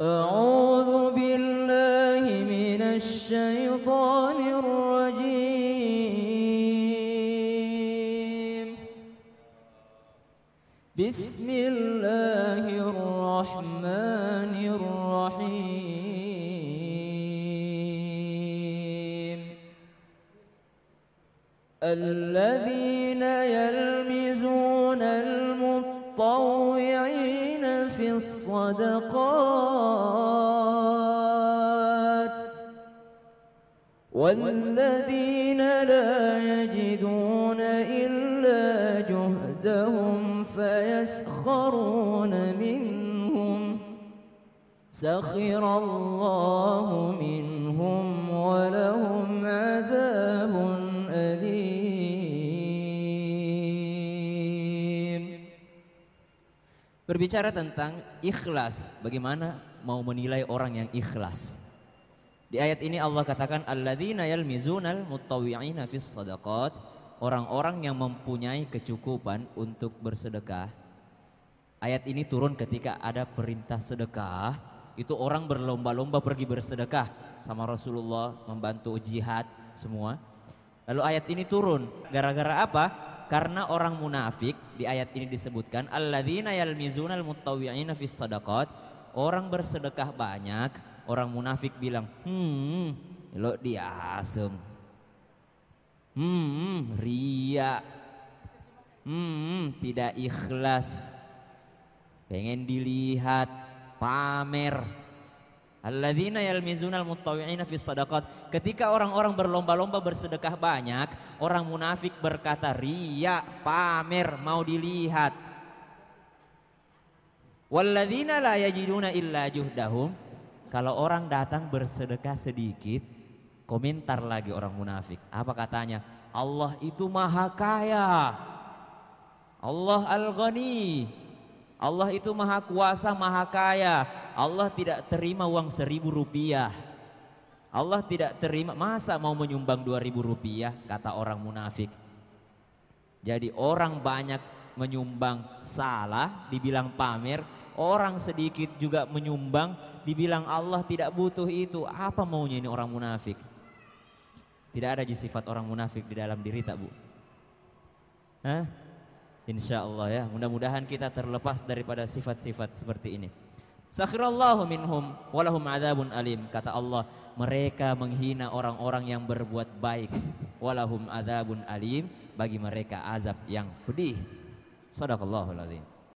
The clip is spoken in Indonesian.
أعوذ بالله من الشيطان الرجيم. بسم الله الرحمن الرحيم. الذين يلمزون في الصدقات والذين لا يجدون إلا جهدهم فيسخرون منهم سخر الله منهم ولهم عذاب Berbicara tentang ikhlas, bagaimana mau menilai orang yang ikhlas? Di ayat ini Allah katakan alladzina yalmizunal mutawwi'ina fis sadaqat, orang-orang yang mempunyai kecukupan untuk bersedekah. Ayat ini turun ketika ada perintah sedekah, itu orang berlomba-lomba pergi bersedekah sama Rasulullah membantu jihad semua. Lalu ayat ini turun gara-gara apa? Karena orang munafik di ayat ini disebutkan alladzina yalmizunal mutawwi'ina fis sadaqat, orang bersedekah banyak, orang munafik bilang, "Hmm, lo diasem." Hmm, ria. Hmm, tidak ikhlas. Pengen dilihat, pamer. Alladzina yalmizunal mutawwi'ina fis sadaqat. Ketika orang-orang berlomba-lomba bersedekah banyak, orang munafik berkata ria, pamer, mau dilihat. Walladzina la yajiduna illa juhdahum. Kalau orang datang bersedekah sedikit, komentar lagi orang munafik. Apa katanya? Allah itu maha kaya. Allah al-ghani. Allah itu maha kuasa, maha kaya. Allah tidak terima uang seribu rupiah. Allah tidak terima, masa mau menyumbang dua ribu rupiah, kata orang munafik. Jadi orang banyak menyumbang salah, dibilang pamer. Orang sedikit juga menyumbang, dibilang Allah tidak butuh itu. Apa maunya ini orang munafik? Tidak ada sifat orang munafik di dalam diri tak bu? Hah? Insya Allah ya, mudah-mudahan kita terlepas daripada sifat-sifat seperti ini. Sakhirallahu minhum walahum adzabun alim. Kata Allah, mereka menghina orang-orang yang berbuat baik. Walahum adzabun alim, bagi mereka azab yang pedih. Sadaqallahul azim.